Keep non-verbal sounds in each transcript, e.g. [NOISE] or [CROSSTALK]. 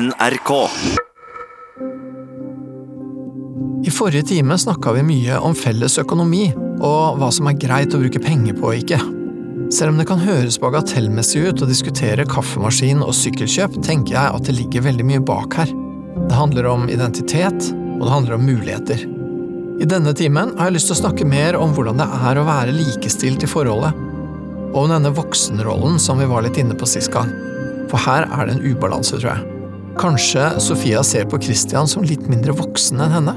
NRK. I forrige time snakka vi mye om felles økonomi, og hva som er greit å bruke penger på og ikke. Selv om det kan høres bagatellmessig ut å diskutere kaffemaskin og sykkelkjøp, tenker jeg at det ligger veldig mye bak her. Det handler om identitet, og det handler om muligheter. I denne timen har jeg lyst til å snakke mer om hvordan det er å være likestilt i forholdet, og om denne voksenrollen som vi var litt inne på sist gang. For her er det en ubalanse, tror jeg. Kanskje Sofia ser på Christian som litt mindre voksen enn henne?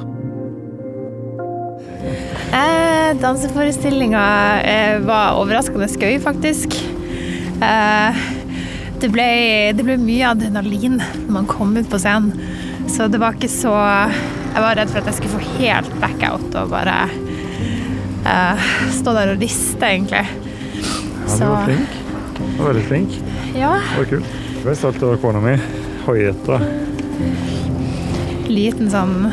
Eh, danseforestillinga eh, var overraskende gøy, faktisk. Eh, det, ble, det ble mye adrenalin når man kom ut på scenen. Så det var ikke så Jeg var redd for at jeg skulle få helt backout og bare eh, stå der og riste, egentlig. Ja, du var flink. Du var veldig flink. Ja. Det var kult. Jeg ble stolt over kona mi. Hoiete. liten sånn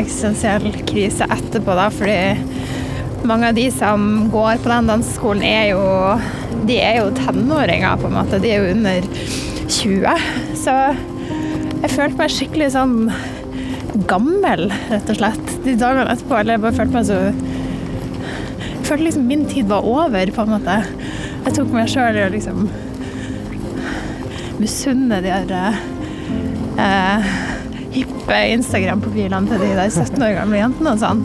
eksistensiell krise etterpå, da, fordi mange av de som går på den danseskolen, er jo De er jo tenåringer, på en måte. De er jo under 20. Så jeg følte meg skikkelig sånn gammel, rett og slett, de dagene etterpå. Eller jeg bare følte meg så Jeg følte liksom min tid var over, på en måte. Jeg tok meg sjøl i å liksom misunne de der eh, hippe Instagram-profilene til de der 17 år gamle jentene og sånn.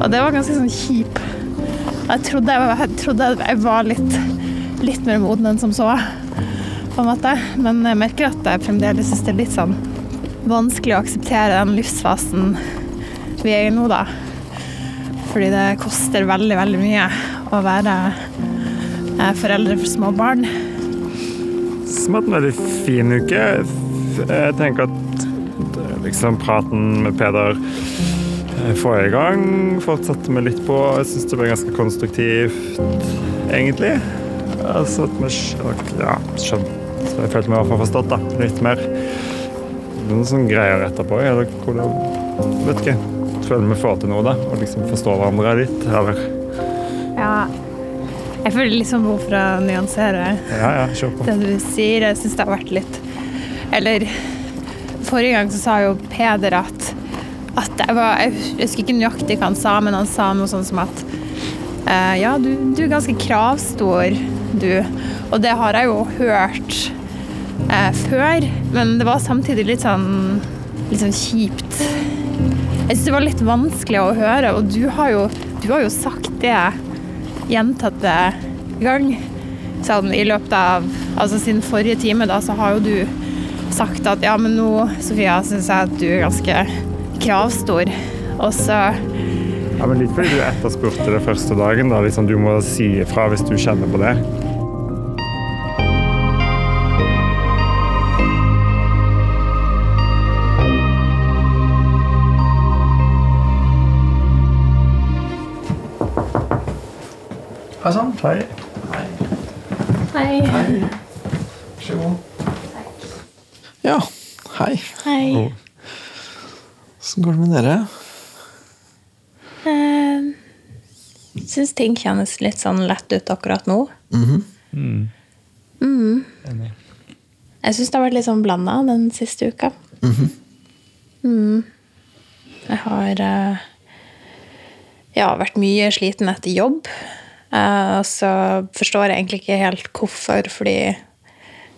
Og det var ganske sånn kjip. Jeg trodde jeg var, jeg trodde jeg var litt, litt mer moden enn som så, på en måte. Men jeg merker at jeg fremdeles syns det er litt sånn vanskelig å akseptere den livsfasen vi er i nå, da. Fordi det koster veldig, veldig mye å være eh, foreldre for små barn. Som hatt en veldig fin uke. Jeg tenker at liksom praten med Peder eh, forrige gang fortsatte vi litt på. Jeg syns det ble ganske konstruktivt, egentlig. Altså at vi Ja, skjønte. Jeg følte meg i hvert fall forstått, da. Litt mer. Noen sånne greier etterpå. Eller hvordan Vet ikke. Føler vi får til noe, da. Og liksom forstår hverandre litt. Eller Ja. Jeg føler liksom behov for å nyansere Ja, ja, på. det du sier. Jeg syns det har vært litt Eller forrige gang så sa jo Peder at at jeg var Jeg husker ikke nøyaktig hva han sa, men han sa noe sånn som at uh, Ja, du, du er ganske kravstor, du. Og det har jeg jo hørt uh, før, men det var samtidig litt sånn litt sånn kjipt. Jeg syns det var litt vanskelig å høre, og du har jo, du har jo sagt det gjentatte gang. Sånn i løpet av Altså siden forrige time, da, så har jo du sagt at ja, men nå, Sofia, syns jeg at du er ganske kravstor. Og så Ja, men Litt fordi du etterspurte det første dagen. da, liksom Du må si ifra hvis du kjenner på det. Hei sann. Hei. Hei. Vær så god. Ja, hei. Hei. Åssen går det med dere? Uh, Syns ting kjennes litt sånn lett ut akkurat nå. Mm. Mm. Enig. Jeg syns det har vært litt sånn blanda den siste uka. mm. Jeg har eh, ja, vært mye sliten etter jobb. Eh, og så forstår jeg egentlig ikke helt hvorfor, fordi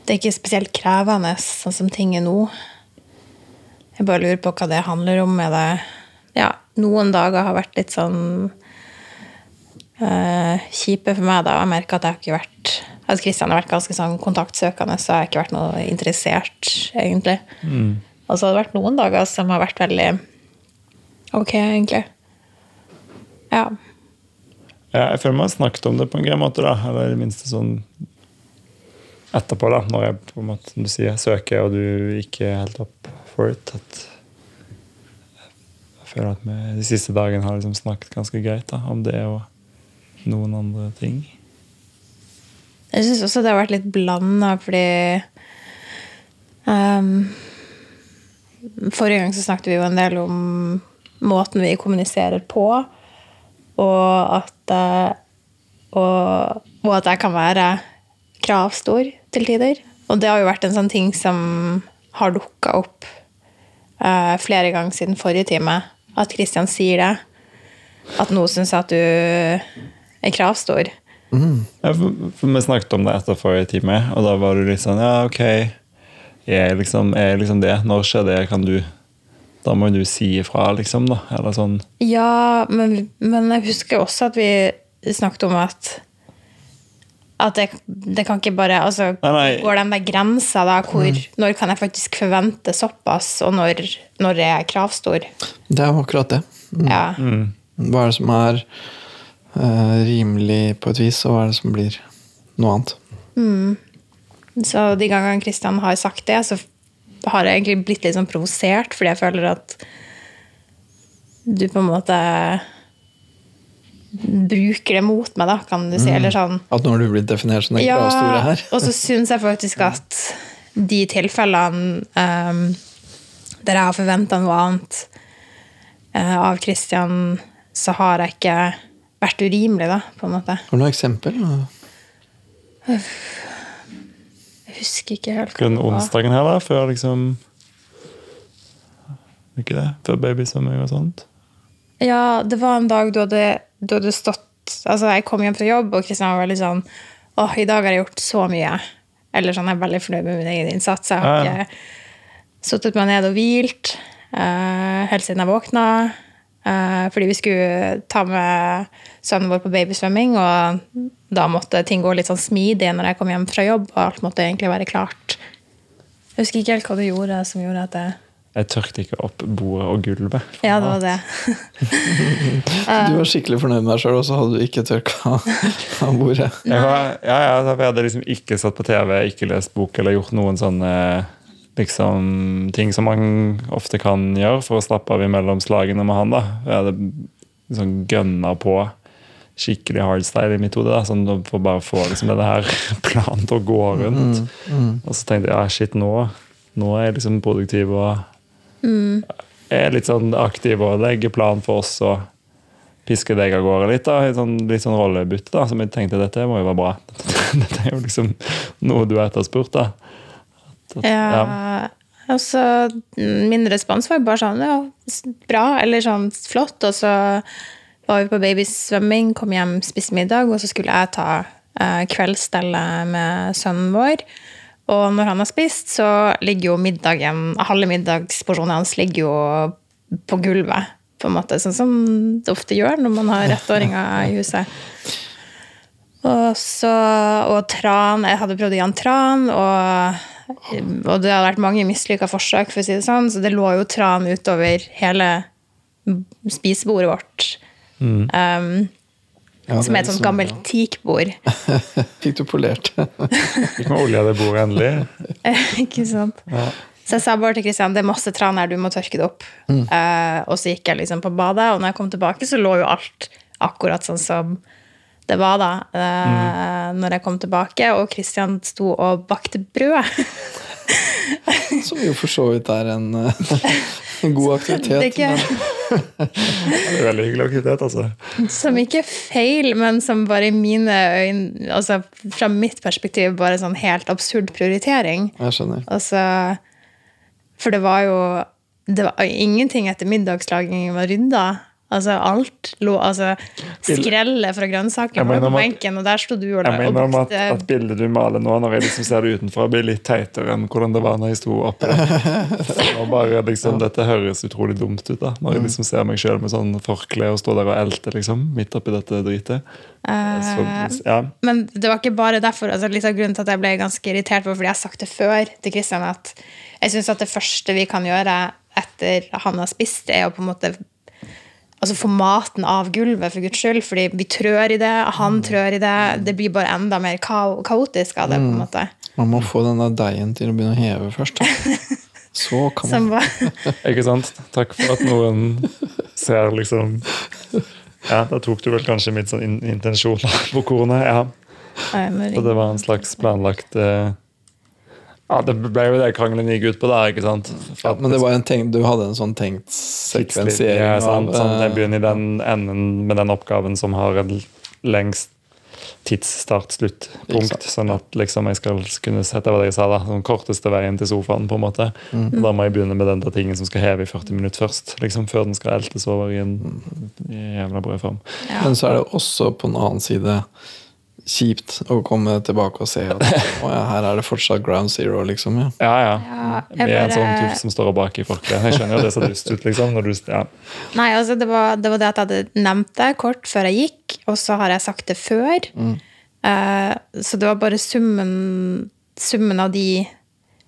det er ikke spesielt krevende sånn som ting er nå. Jeg bare lurer på hva det handler om. Er det Ja, noen dager har vært litt sånn uh, kjipe for meg, da. Jeg merker at jeg har ikke vært Altså Kristian har vært ganske sånn kontaktsøkende, så jeg har ikke vært noe interessert, egentlig. Og så har det vært noen dager som har vært veldig ok, egentlig. Ja. Ja, jeg føler meg har snakket om det på en grei måte, da. Eller i det minste sånn etterpå, da. Når jeg på en måte, du sier, søker, og du ikke helt up for it. Jeg føler at vi de siste dagene har liksom snakket ganske greit da, om det og noen andre ting. Jeg syns også det har vært litt blanda, fordi um, Forrige gang så snakket vi jo en del om måten vi kommuniserer på, og at eh, og, og at jeg kan være kravstor til tider. Og det har jo vært en sånn ting som har dukka opp eh, flere ganger siden forrige time. At Kristian sier det. At nå syns jeg at du er kravstor. Ja, for, for vi snakket om det etter forrige time, og da var du litt sånn Ja, ok. Er jeg liksom, er liksom det? Når skjer det? Kan du Da må du si ifra, liksom, da. Eller sånn. Ja, men, men jeg husker også at vi snakket om at at det, det kan ikke bare altså, Nei, nei. Går den der grensa da, hvor Når kan jeg faktisk forvente såpass, og når, når er jeg kravstor? Det er jo akkurat det. Ja. Hva er det som er uh, rimelig på et vis, og hva er det som blir noe annet? Så de gangene Kristian har sagt det, så har jeg egentlig blitt litt sånn provosert, fordi jeg føler at du på en måte bruker det mot meg, da, kan du si. Eller sånn At nå har du blitt definert som den Ja, gravstore her? og så syns jeg faktisk at de tilfellene um, der jeg har forventa noe annet uh, av Kristian, så har jeg ikke vært urimelig, da, på en måte. Har du noe eksempel? Jeg husker ikke helt. Den onsdagen her, da, før liksom Ikke det? Før babysvømming og sånt? Ja, det var en dag du hadde, du hadde stått Altså, jeg kom hjem fra jobb, og Kristian var veldig sånn Åh, i dag har jeg gjort så mye. Eller sånn, jeg er veldig fornøyd med min egen innsats. Jeg har Ja, ja. ikke sittet meg ned og hvilt uh, helt siden jeg våkna. Uh, fordi vi skulle ta med sønnen vår på babysvømming, og da måtte ting gå litt sånn smidig når jeg kom hjem fra jobb, og alt måtte egentlig være klart. Jeg husker ikke helt hva du gjorde som gjorde at jeg Jeg tørket ikke opp bordet og gulvet. Ja, det var det. [LAUGHS] Du var skikkelig fornøyd med deg sjøl, og så hadde du ikke tørka av bordet. [LAUGHS] Jeg, var, ja, ja, jeg hadde liksom ikke satt på TV, ikke lest bok eller gjort noen sånne liksom, ting som man ofte kan gjøre for å slappe av imellom slagene med han. da. Jeg hadde liksom gønna på skikkelig hardstyle i mitt hode. sånn For bare å få liksom, denne her [LAUGHS] planen til å gå rundt. Og så tenkte jeg ja, shit, nå, nå er jeg liksom produktiv og er litt sånn aktiv og legger plan for oss og pisker deg av gårde litt. da, sånn, Litt sånn rollebytte. da, Som jeg tenkte dette må jo være bra. [LAUGHS] Dette er jo liksom noe du har etterspurt. da. At- Ja. Og så mm, min respons var jo bare sånn ja, bra, eller sånn flott. Og så var vi på babysvømming, kom hjem, spiste middag, og så skulle jeg ta eh, kveldsstellet med sønnen vår. Og når han har spist, så ligger jo middagen, halve middagsporsjonen hans ligger jo på gulvet. på en måte, Sånn som det ofte gjør når man har ettåringer i huset. Og så, og tran, jeg hadde prøvd å gi han tran, og, og det hadde vært mange mislykka forsøk, for å si det sånn, så det lå jo tran utover hele spisebordet vårt. Um, Ja, som er et sånt gammelt teakbord. [LAUGHS] Fikk du polert? [LAUGHS] Fikk med olje av det bordet endelig? [LAUGHS] Ikke sant? Så jeg sa bare til Kristian det er masse tran her, du må tørke det opp. Eh, og så gikk jeg liksom på badet, og når jeg kom tilbake, så lå jo alt akkurat sånn som det var da. eh, Når jeg kom tilbake, og Kristian sto og bakte brød. Som jo for så vidt er en, [LAUGHS] en god aktivitet. Det er ikke, men- Det er veldig hyggelig aktivitet, altså. som ikke er feil, men som bare i mine øyne, altså fra mitt perspektiv, bare sånn helt absurd prioritering. Jeg skjønner. Altså, for det var jo det var, Ingenting etter middagslagingen var rydda. Altså, alt lå altså, Skrellet fra grønnsaker Jeg var på benken, og der sto du og, Jeg og mener om at, at bildet du maler nå, når jeg liksom ser det utenfra, blir litt teitere enn hvordan det var når jeg sto oppe. [LAUGHS] Og bare liksom, Dette høres utrolig dumt ut, da når jeg liksom ser meg sjøl med sånn forkle og står der og elter liksom, midt oppi dette dritet. Så, ja. Men det var ikke bare derfor. altså Litt av grunnen til at jeg ble ganske irritert, var fordi jeg har sagt det før til Kristian at jeg syns at det første vi kan gjøre etter han har spist, er å på en måte altså få maten av gulvet, for guds skyld. Fordi vi trør i det, han trør i det. Det blir bare enda mer kao kaotisk av det. på en måte. Man må få denne deigen til å begynne å heve først. Da. [LAUGHS] Så kan man [LAUGHS] Ikke sant? Takk for at noen ser liksom Ja, da tok du vel kanskje mitt sånn intensjon på kornet. Ja. Så det var en slags planlagt eh, Ja, det ble jo det krangelen gikk ut på der, ikke sant? For ja, Men det var en tenkt, du hadde en sånn tenkt sekvensiering Ja, sant, av sånn, jeg eh, begynner i den enden med den oppgaven som har en lengst tidsstart-sluttpunkt. Sånn at liksom jeg skal kunne sette hva jeg sa da, den korteste veien til sofaen. på en måte. Mm. Da må jeg begynne med den der tingen som skal heve i 40 minutter først. liksom Før den skal eltes over i en jævla brødform. Ja. Men så er det også på en annen side kjipt å komme tilbake og se at [LAUGHS] å ja, her er det fortsatt ground zero, liksom. Ja, ja. ja. ja Med bare... en sånn type som står bak i forkleet. Jeg skjønner jo det ser dust ut, liksom. Du, ja. Nei, altså det var, det var, det at jeg hadde nevnt det kort før jeg gikk, og så har jeg sagt det før. Mm. Uh, så det var bare summen, summen av de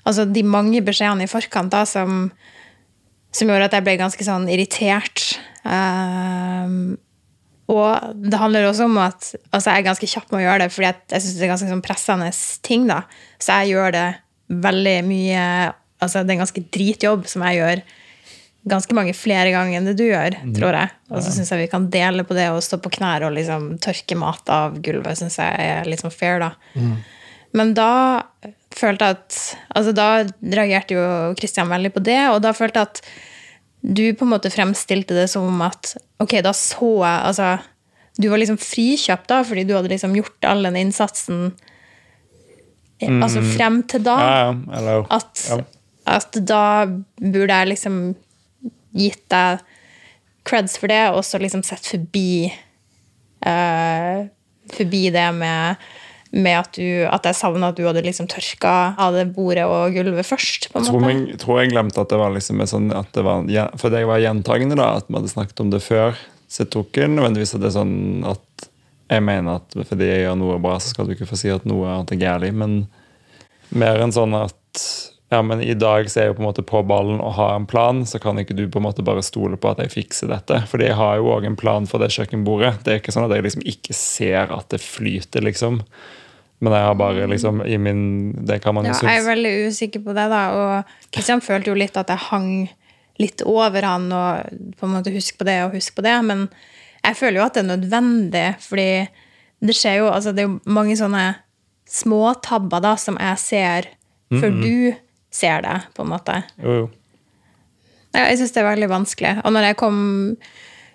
Altså de mange beskjedene i forkant da som, som gjorde at jeg ble ganske sånn irritert. Uh, og det handler også om at altså jeg er ganske kjapp med å gjøre det, fordi jeg, syns det er ganske sånn pressende ting. da. Så jeg gjør det veldig mye altså Det er en ganske dritjobb som jeg gjør ganske mange flere ganger enn det du gjør, mm. tror jeg. Og så syns jeg vi kan dele på det å stå på knær og liksom tørke mat av gulvet. Syns jeg er litt sånn fair, da. Mm. Men da følte jeg at Altså da reagerte jo Kristian veldig på det, og da følte jeg at du på en måte fremstilte det som at ok, da så jeg altså, Du var liksom frikjøpt da, fordi du hadde liksom gjort all den innsatsen mm. altså frem til da. Ja, ja. At, at, da burde jeg liksom gitt deg creds for det, og så liksom sett forbi uh, Forbi det med med at, du, at jeg savna at du hadde liksom tørka av det bordet og gulvet først. på en måte. Jeg tror jeg glemte at det var liksom sånn at det var, For det var gjentagende, da, at vi hadde snakket om det før. Så jeg tok ikke nødvendigvis at det er sånn at jeg mener at fordi jeg gjør noe bra, så skal du ikke få si at noe er galt. Men mer enn sånn at ja, men i dag så er jeg på en måte på ballen og har en plan, så kan ikke du på en måte bare stole på at jeg fikser dette. Fordi jeg har jo òg en plan for det kjøkkenbordet. Det er ikke sånn at jeg liksom ikke ser at det flyter, liksom. Men jeg har bare liksom i min Det kan man jo ja, synes. Jeg er veldig usikker på det, da. Og Kristian følte jo litt at jeg hang litt over han og på en måte husk på det og husk på det. Men jeg føler jo at det er nødvendig, fordi det skjer jo altså Det er jo mange sånne småtabber da som jeg ser før mm -hmm. du ser det, på en måte. Jo, jo. Ja, jeg syns det er veldig vanskelig. Og når jeg kom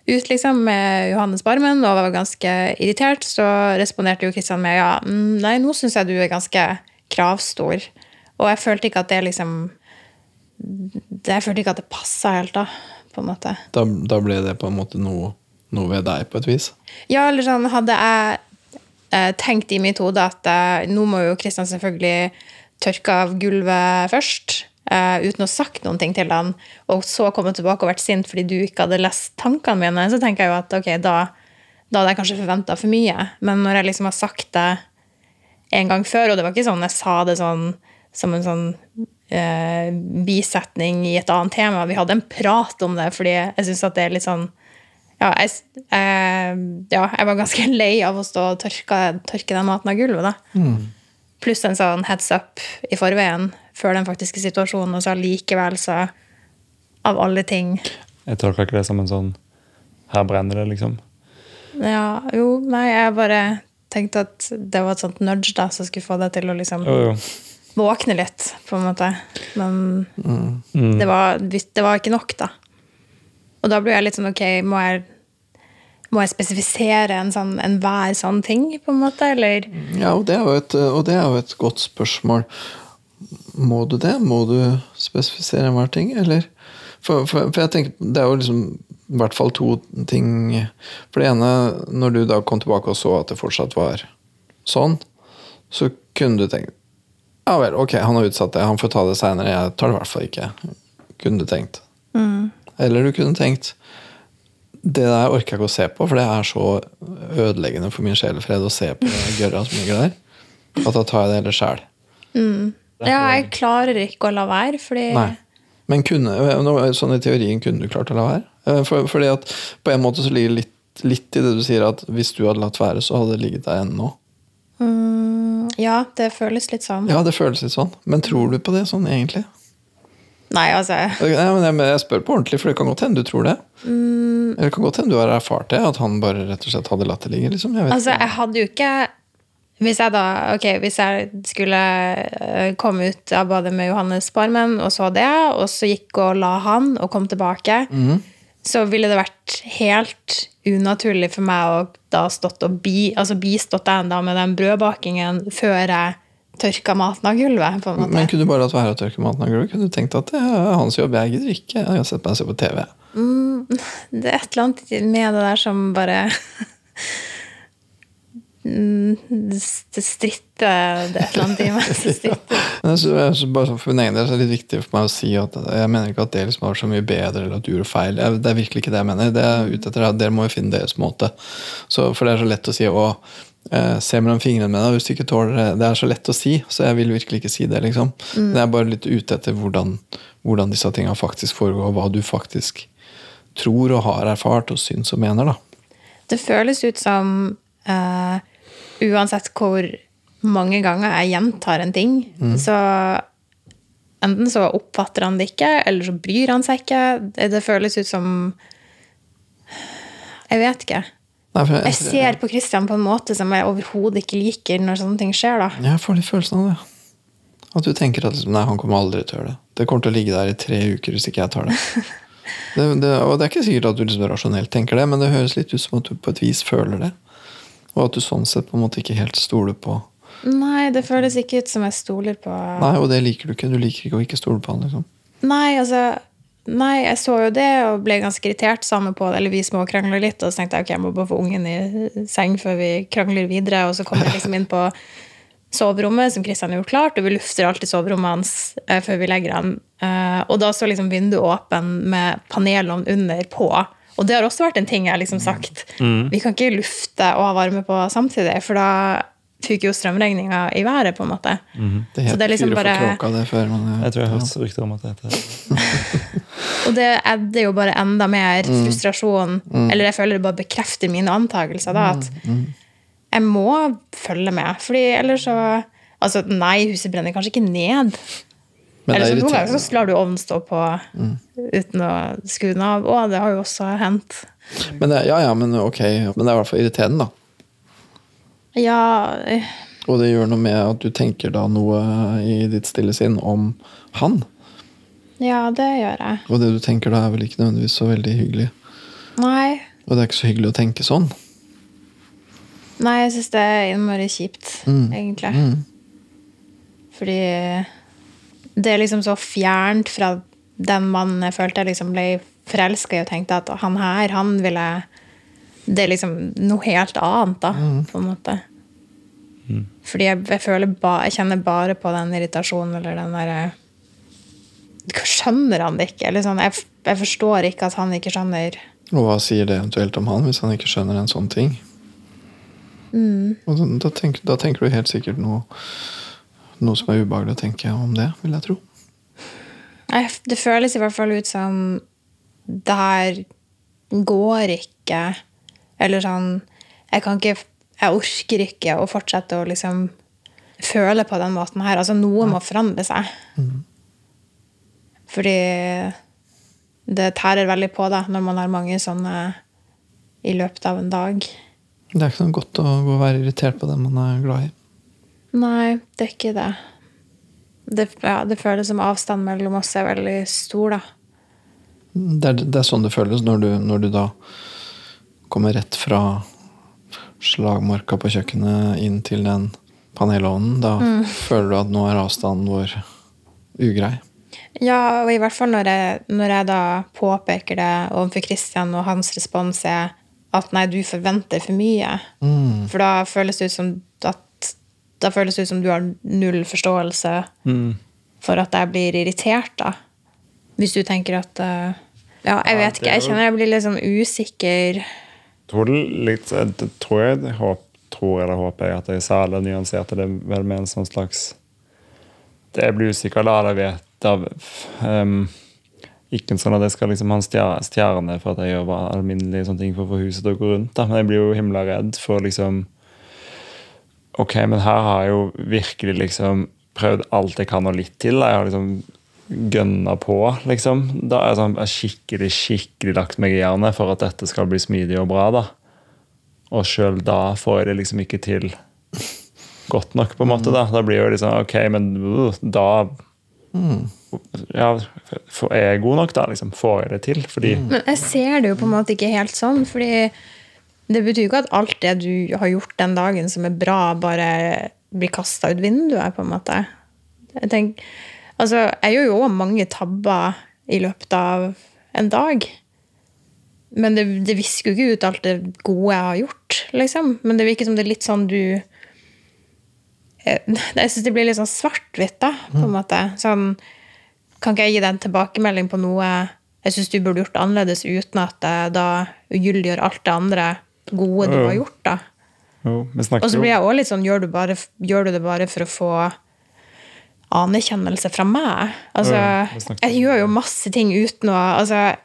ut liksom, med Johannes Barmen og var ganske irritert, så responderte jo Kristian med ja, mm, nei, nå syns jeg du er ganske kravstor. Og jeg følte ikke at det liksom Jeg følte ikke at det passa helt, da. på en måte. Da, da, ble det på en måte noe, noe, ved deg, på et vis? Ja, eller sånn hadde jeg eh, tenkt i mitt hode at eh, nå må jo Kristian selvfølgelig tørke av gulvet først uh, uten å ha sagt noen ting til han, og så komme tilbake og vært sint fordi du ikke hadde lest tankene mine, så tenker jeg jo at ok, da, da hadde jeg kanskje forventa for mye. Men når jeg liksom har sagt det en gang før, og det var ikke sånn jeg sa det sånn som en sånn uh, bisetning i et annet tema, vi hadde en prat om det fordi jeg syns at det er litt sånn ja jeg, uh, ja, jeg, var ganske [LAUGHS] lei av å stå og tørke, tørke den maten av gulvet. da. Mm. Pluss en sånn heads up i forveien før den faktiske situasjonen, og så likevel, så Av alle ting. Jeg tolker ikke det som en sånn Her brenner det, liksom. Ja, jo, nei, jeg bare tenkte at det var et sånt nudge da, som skulle få deg til å liksom jo, jo. våkne litt, på en måte. Men mm. det, var, det, var, ikke nok, da. Og da blir jeg litt sånn ok, må jeg, må jeg spesifisere en sånn, enhver sånn ting, på en måte, eller? Ja, og det er jo et, det er jo et godt spørsmål. Må du det? Må du spesifisere enhver ting, eller? For, for, for, jeg tenker, det er jo liksom i hvert fall to ting For det ene, når du da kom tilbake og så at det fortsatt var sånn, så kunne du tenkt Ja vel, ok, han har utsatt det, han får ta det seinere. Jeg tar det i hvert fall ikke. Kunne du tenkt. Mm. Eller du kunne tenkt det der orker jeg ikke å se på, for det er så ødeleggende for min sjelefred å se på gørra som ligger der, at da tar jeg det hele sjæl. Mm. Ja, jeg klarer ikke å la være, fordi Nei. Men kunne, sånn i teorien kunne du klart å la være? Eh, for, fordi at på en måte så ligger det litt, litt i det du sier, at hvis du hadde latt være, så hadde det ligget der ennå. Mm, ja, det føles litt sånn. Ja, det føles litt sånn. Men tror du på det sånn egentlig? Nei, altså Nei, men jeg, spør på ordentlig, for det kan godt hende du tror det. Mm. Eller det kan godt hende du har erfart det, at han bare rett og slett hadde latt det ligge. Liksom. Jeg altså, jeg hadde jo ikke hvis jeg da, ok, hvis jeg skulle eh, komme ut av badet med Johannes Barmen og så det, og så gikk og la han og kom tilbake, mm. så ville det vært helt unaturlig for meg å da stått og bi, altså bistått deg enda med den brødbakingen før jeg tørka maten av gulvet. på en måte. Men kunne du bare latt være å tørke maten av gulvet? Kunne du tenkt at det er hans jobb, jeg gidder ikke. Jeg har sett meg se på TV. Det er et eller annet med det der som bare Mm, Det stritter Det et eller annet i meg som stritter. [LAUGHS] Men synes, bare sånn For min egen del så er det litt viktig for meg å si at jeg mener ikke at det liksom var så mye bedre, eller at du gjorde feil. Det er virkelig ikke det jeg mener. Det er ute etter det, at Dere må jo finne deres måte. Så, for det er så lett å si å se mellom fingrene med deg hvis du ikke tåler det. Det er så lett å si, så jeg vil virkelig ikke si det. liksom. Men jeg er bare litt ute etter hvordan, hvordan disse tingene faktisk foregår, og hva du faktisk tror og har erfart og syns og mener. da. Det føles ut som uh, uansett hvor mange ganger jeg gjentar en ting, så enten så oppfatter han det ikke, eller så bryr han seg ikke. Det, det føles ut som Jeg vet ikke. Jeg ser på Christian på en måte som jeg overhodet ikke liker når sånne ting skjer. da. Jeg får litt følelsen av det. At du tenker at nei, han kommer aldri til å gjøre det. Det kommer til å ligge der i tre uker hvis ikke jeg tar det. [LAUGHS] det, det og det er ikke sikkert at du liksom rasjonelt tenker det, men det høres litt ut som at du på et vis føler det. Og at du sånn sett på en måte ikke helt stoler på Nei, det føles ikke ut som jeg stoler på Nei, og det liker du ikke. Du liker ikke å ikke stole på han. liksom. Nei, altså Nei, jeg så jo det og ble ganske irritert sammen på det. Eller vi småkrangla litt, og så tenkte jeg ok, jeg må bare få ungen i seng før vi krangler videre. Og så kom jeg liksom inn på soverommet, som Kristian har gjort klart, og vi lufter alltid soverommet hans eh, før vi legger han. Eh, og da står liksom vinduet åpen med panelene under på. Og det har også vært en ting jeg har liksom sagt. Vi kan ikke lufte og ha varme på samtidig, for da fyker jo strømregninga i været, på en måte. Det Så det er liksom bare- kråka, det før man Jeg tror jeg har hørt rykter om at det heter. [LAUGHS] Og det edder jo bare enda mer frustrasjon. Eller jeg føler det bare bekrefter mine antakelser. da, At jeg må følge med. Fordi ellers så Altså, nei, huset brenner kanskje ikke ned. Eller så noen ganger så lar du ovnen stå på uten å skru den av. Å, det har jo også hendt. Men det, ja, ja, men ok. Men det er i hvert fall irriterende, da. Ja eh, Og det gjør noe med at du tenker da noe i ditt stille sinn om han. Ja, det gjør jeg. Og det du tenker da, er vel ikke nødvendigvis så veldig hyggelig. Nei. Og det er ikke så hyggelig å tenke sånn. Nei, jeg syns det er innmari kjipt, egentlig. Fordi det er liksom så fjernt fra den mannen jeg følte jeg liksom ble forelska i og tenkte at han her, han ville Det er liksom noe helt annet, da, på en måte. Fordi jeg, jeg føler ba, jeg kjenner bare på den irritasjonen eller den derre Skjønner han det ikke? Eller sånn, jeg, jeg forstår ikke at han ikke skjønner Og hva sier det eventuelt om han, hvis han ikke skjønner en sånn ting? Og da, da, tenker, da tenker du helt sikkert noe, noe som er ubehagelig å tenke om det, vil jeg tro. Det føles i hvert fall ut som det her går ikke. Eller sånn Jeg kan ikke Jeg orker ikke å fortsette å liksom føle på den måten her. Altså, noe må forandre seg. Fordi det tærer veldig på deg når man har mange sånne i løpet av en dag. Det er ikke noe godt å gå og være irritert på den man er glad i. Nei, det er ikke det. Det, ja, det føles som avstanden mellom oss er veldig stor, da. Det er, det er sånn det føles når du, når du da kommer rett fra slagmarka på kjøkkenet inn til den panelovnen. Da føler du at nå er avstanden vår ugrei. Ja, og i hvert fall når jeg, når jeg da påpeker det overfor Christian, og hans respons er at nei, du forventer for mye. For da føles det ut som at da føles det ut som du har null forståelse for at jeg blir irritert, da. Hvis du tenker at eh, Ja, jeg Ja, vet ikke. Jeg kjenner jeg blir litt sånn usikker. Litt jeg tror jeg, håp, tror eller håper jeg at jeg det nyanserte det vel med en sånn slags Det blir usikker da, det vet av ehm, Ikke sånn at jeg skal liksom ha en stjerne for at jeg gjør bare alminnelige sånne ting for å få huset til å gå rundt, da. men jeg blir jo himla redd for liksom Ok, men her har jeg jo virkelig liksom prøvd alt jeg kan og litt til. Jeg har liksom gønna på, liksom. Da er jeg sånn, jeg skikkelig, skikkelig lagt meg i jernet for at dette skal bli smidig og bra, da. Og sjøl da får jeg det liksom ikke til godt nok, på en måte. Da Da blir jo liksom Ok, men uh, da Ja, er jeg god nok, da? liksom, Får jeg det til? Fordi Men jeg ser det jo på en måte ikke helt sånn, fordi det betyr jo ikke at alt det du har gjort den dagen som er bra, bare blir kasta ut vinduet, på en måte. Jeg tenker, altså, jeg gjør jo òg mange tabber i løpet av en dag. Men det, det visker jo ikke ut alt det gode jeg har gjort, liksom. Men det virker som det er litt sånn du [LAUGHS] Jeg, Jeg syns det blir litt sånn svart-hvitt, da, på en måte. Sånn Kan ikke jeg gi deg en tilbakemelding på noe jeg syns du burde gjort annerledes, uten at jeg da ugyldiggjør alt det andre gode du har gjort, da? Og så blir jeg også litt sånn gjør du, bare, gjør du det bare for å få anerkjennelse fra meg? Altså, jeg gjør jo masse ting uten å altså,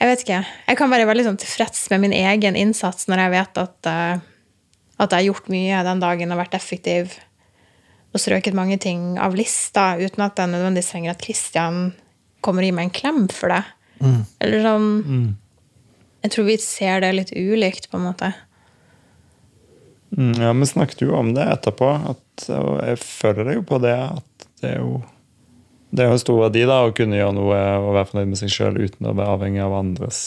Jeg vet ikke. Jeg kan være veldig sånn tilfreds med min egen innsats når jeg vet at, eh, at jeg har gjort mye den dagen og vært effektiv og strøket mange ting av lista uten at jeg nødvendigvis trenger at Christian kommer og gir meg en klem for det. Eller sånn Jeg tror vi ser det litt ulikt, på en måte. Mm, Ja, men snakket jo om det etterpå, at, og jeg føler det jo på det at det er jo det er jo en stor verdi da, å kunne gjøre noe og være fornøyd med seg sjøl uten å være avhengig av andres.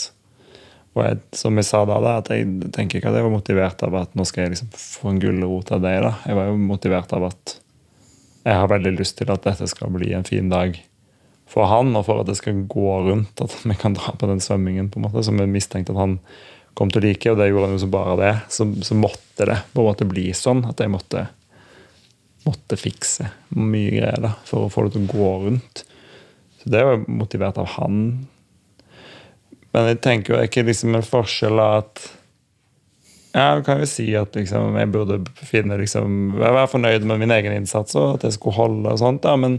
Og jeg, som jeg sa da, da, at jeg tenker ikke at jeg var motivert av at nå skal jeg liksom få en gulrot av deg. da. Jeg var jo motivert av at jeg har veldig lyst til at dette skal bli en fin dag for han, og for at det skal gå rundt, at vi kan dra på den svømmingen på en måte, som jeg mistenkte at han kom til å like, og det gjorde han jo som bare det. Så, så måtte det på en måte bli sånn at jeg måtte måtte fikse mye greier da, for å få det til å gå rundt. Så det var motivert av han. Men jeg tenker jo er ikke liksom en forskjell at ja, du kan jo si at liksom, jeg burde finne liksom, være fornøyd med min egen innsats og at jeg skulle holde og sånt. Da, men,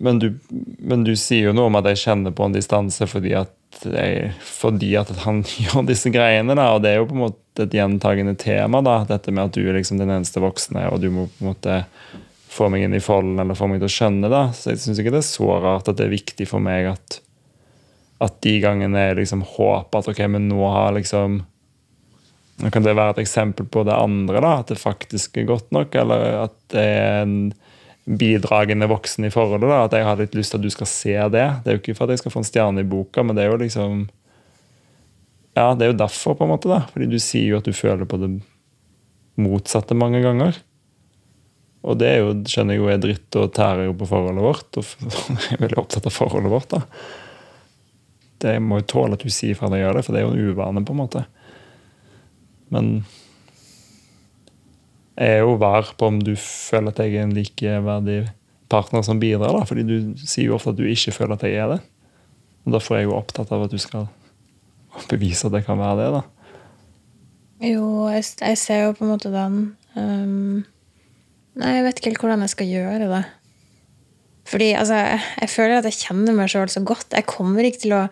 men, du, men du sier jo noe om at jeg kjenner på en distanse fordi at, jeg, fordi at han [LAUGHS] gjør disse greiene. Da, og det er jo på en måte et gjentagende tema. Da, dette med at du er liksom den eneste voksne, og du må på en måte få meg inn i folden eller få meg til å skjønne. Da. Så jeg syns ikke det er så rart at det er viktig for meg at, at de gangene jeg liksom håper at ok, men nå har liksom nå kan det være et eksempel på det andre, da, at det faktisk er godt nok. Eller at det er en bidragende voksen i forholdet. da, At jeg har litt lyst til at du skal se det. Det er jo ikke for at jeg skal få en stjerne i boka, men det er jo liksom Ja, det er jo derfor, på en måte. da, Fordi du sier jo at du føler på det motsatte mange ganger. Og det er jo, skjønner jeg jo er dritt og tærer jo på forholdet vårt. Og [LAUGHS] jeg er veldig opptatt av forholdet vårt. da. Det må jo tåle at du sier fra deg gjør det, for det er jo en uvane. på en måte. Men er jo var på om du føler at jeg er en likeverdig partner som bidrar. da, fordi du sier jo ofte at du ikke føler at jeg er det. Og Derfor er jeg jo opptatt av at du skal bevise at jeg kan være det. da. Jo, jeg, jeg ser jo på en måte den. Um, nei, jeg vet ikke helt hvordan jeg skal gjøre det. Fordi altså, jeg, jeg føler at jeg kjenner meg sjøl så godt. Jeg kommer ikke til å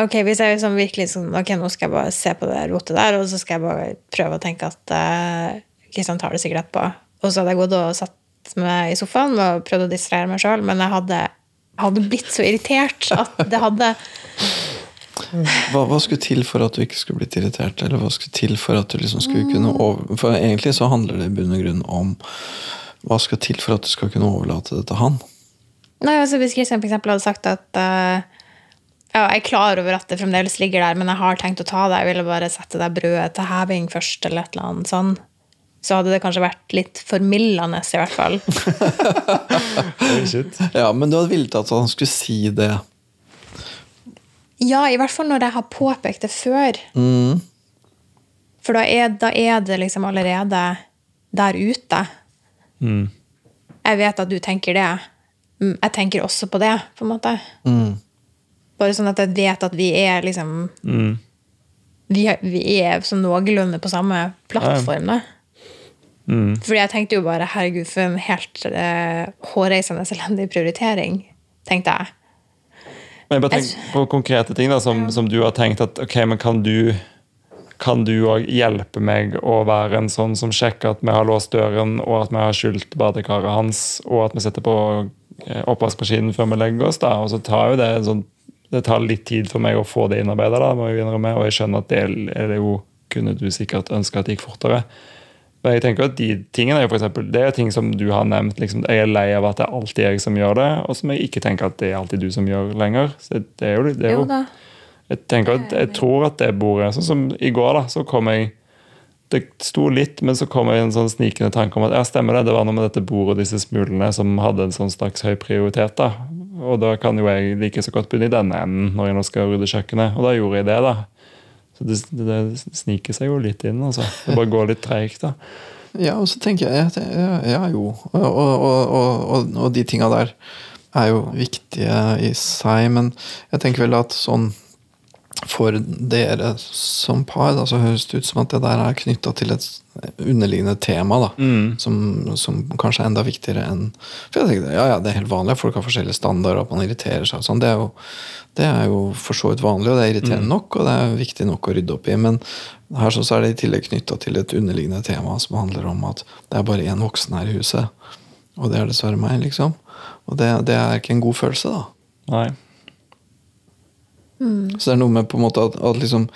Ok, Hvis jeg liksom virkelig sånn, ok, nå skal jeg bare se på det rotet der, og så skal jeg bare prøve å tenke at uh, Kristian tar det sikkert etterpå. Og så hadde jeg gått og satt meg i sofaen og prøvd å distrahere meg sjøl, men jeg hadde, hadde blitt så irritert at det hadde Hva, hva skulle til for at du ikke skulle blitt irritert? Eller hva skulle til for at du liksom skulle kunne over... For egentlig så handler det i bunn og grunn om hva skal til for at du skal kunne overlate det til han? Nei, altså Hvis Kristian eksempel hadde sagt at eh, ja, jeg er klar over at det fremdeles ligger der, men jeg har tenkt å ta det, jeg ville bare sette det brødet til heving først, eller et eller annet sånn, så hadde det kanskje vært litt formildende, i hvert fall. [LAUGHS] Ja, men du hadde villet at han skulle si det. Ja, i hvert fall når jeg har påpekt det før. Mm. For da er, da er det liksom allerede der ute. Mm. Jeg vet at du tenker det. Mm, Jeg tenker også på det, på en måte. Mm. Bare sånn at jeg vet at vi er liksom Mm. Vi er, vi er sånn noenlunde på samme plattform, da. Mm. Fordi jeg tenkte jo bare herregud, for en helt uh, hårreisende elendig prioritering, tenkte jeg. Men jeg bare tenk på konkrete ting da, som, som du har tenkt at ok, men kan du kan du òg hjelpe meg å være en sånn som sjekker at vi har låst døren, og at vi har skylt badekaret hans, og at vi setter på eh, oppvaskmaskinen før vi legger oss? da, Og så tar jo det sånn det tar litt tid for meg å få det innarbeida, og jeg skjønner at det er det jo kunne du sikkert ønske at det gikk fortere. Men jeg tenker at de tingene er for eksempel, det er ting som du har nevnt. Liksom, jeg er lei av at det er alltid jeg som gjør det, og som jeg ikke tenker at det er alltid du som gjør lenger. Så det er jo, det er Jo jeg tenker at jeg tror at det bordet Sånn som i går, da, så kom jeg Det sto litt, men så kom jeg en sånn snikende tanke om at ja, stemmer det, det var noe med dette bordet og disse smulene som hadde en sånn slags høy prioritet. da. Og da kan jo jeg like så godt begynne i denne enden når jeg nå skal rydde kjøkkenet. Og da gjorde jeg det, da. Så det, det, det sniker seg jo litt inn, altså. Det bare går litt treigt, da. [LAUGHS] Ja, og så tenker jeg at ja, ja, jo. Og, og, og, og, de tinga der er jo viktige i seg, men jeg tenker vel at sånn for dere som par, da, så høres det ut som at det der er knytta til et underliggende tema, da. Som, som kanskje er enda viktigere enn For jeg tenker, ja, ja, det er helt vanlig at folk har forskjellige standarder, og at man irriterer seg og sånn. Det, er jo- det er jo for så vidt vanlig, og det er irriterende nok, og det er viktig nok å rydde opp i. Men her så så er det i tillegg knytta til et underliggende tema som handler om at det er bare én voksen her i huset. Og det er dessverre meg, liksom. Og det, det er ikke en god følelse, da. Nei. Så det er noe med på en måte at, at liksom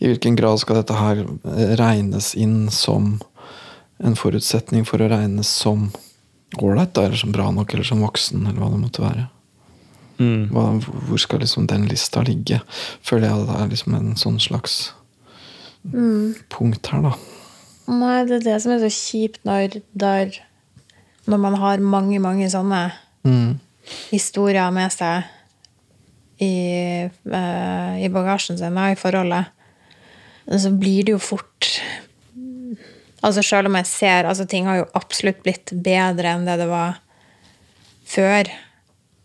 I hvilken grad skal dette her eh, regnes inn som en forutsetning for å regnes som ålreit, eller som bra nok, eller som voksen, eller hva det måtte være. Mm. Hva, hvor skal liksom den lista ligge? Føler jeg at det er liksom en sånn slags punkt her, da. Nei, det er det som er så kjipt når, der, når man har mange, mange sånne Mm. historier med seg i, eh, i bagasjen sin da, i forholdet. Så blir det jo fort Altså Selv om jeg ser altså Ting har jo absolutt blitt bedre enn det det var før.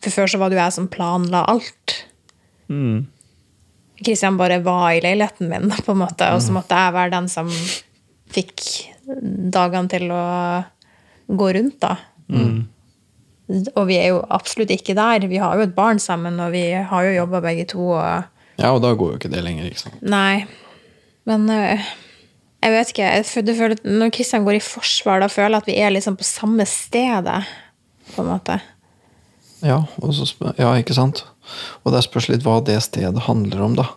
For før så var det jo jeg som planla alt. Mm. Kristian bare var i leiligheten min, på en måte, og så måtte jeg være den som fikk dagene til å gå rundt, da. Og vi er jo absolutt ikke der. Vi har jo et barn sammen, og vi har jo jobba begge to. Og Ja, og da går jo ikke det lenger, ikke sant. Nei. Men øh, jeg vet ikke. Jeg føler, føler, når Kristian går i forsvar, da føler jeg at vi er liksom på samme stedet, på en måte. Ja, så, ja, ikke sant? Og det spørs litt hva det stedet handler om, da.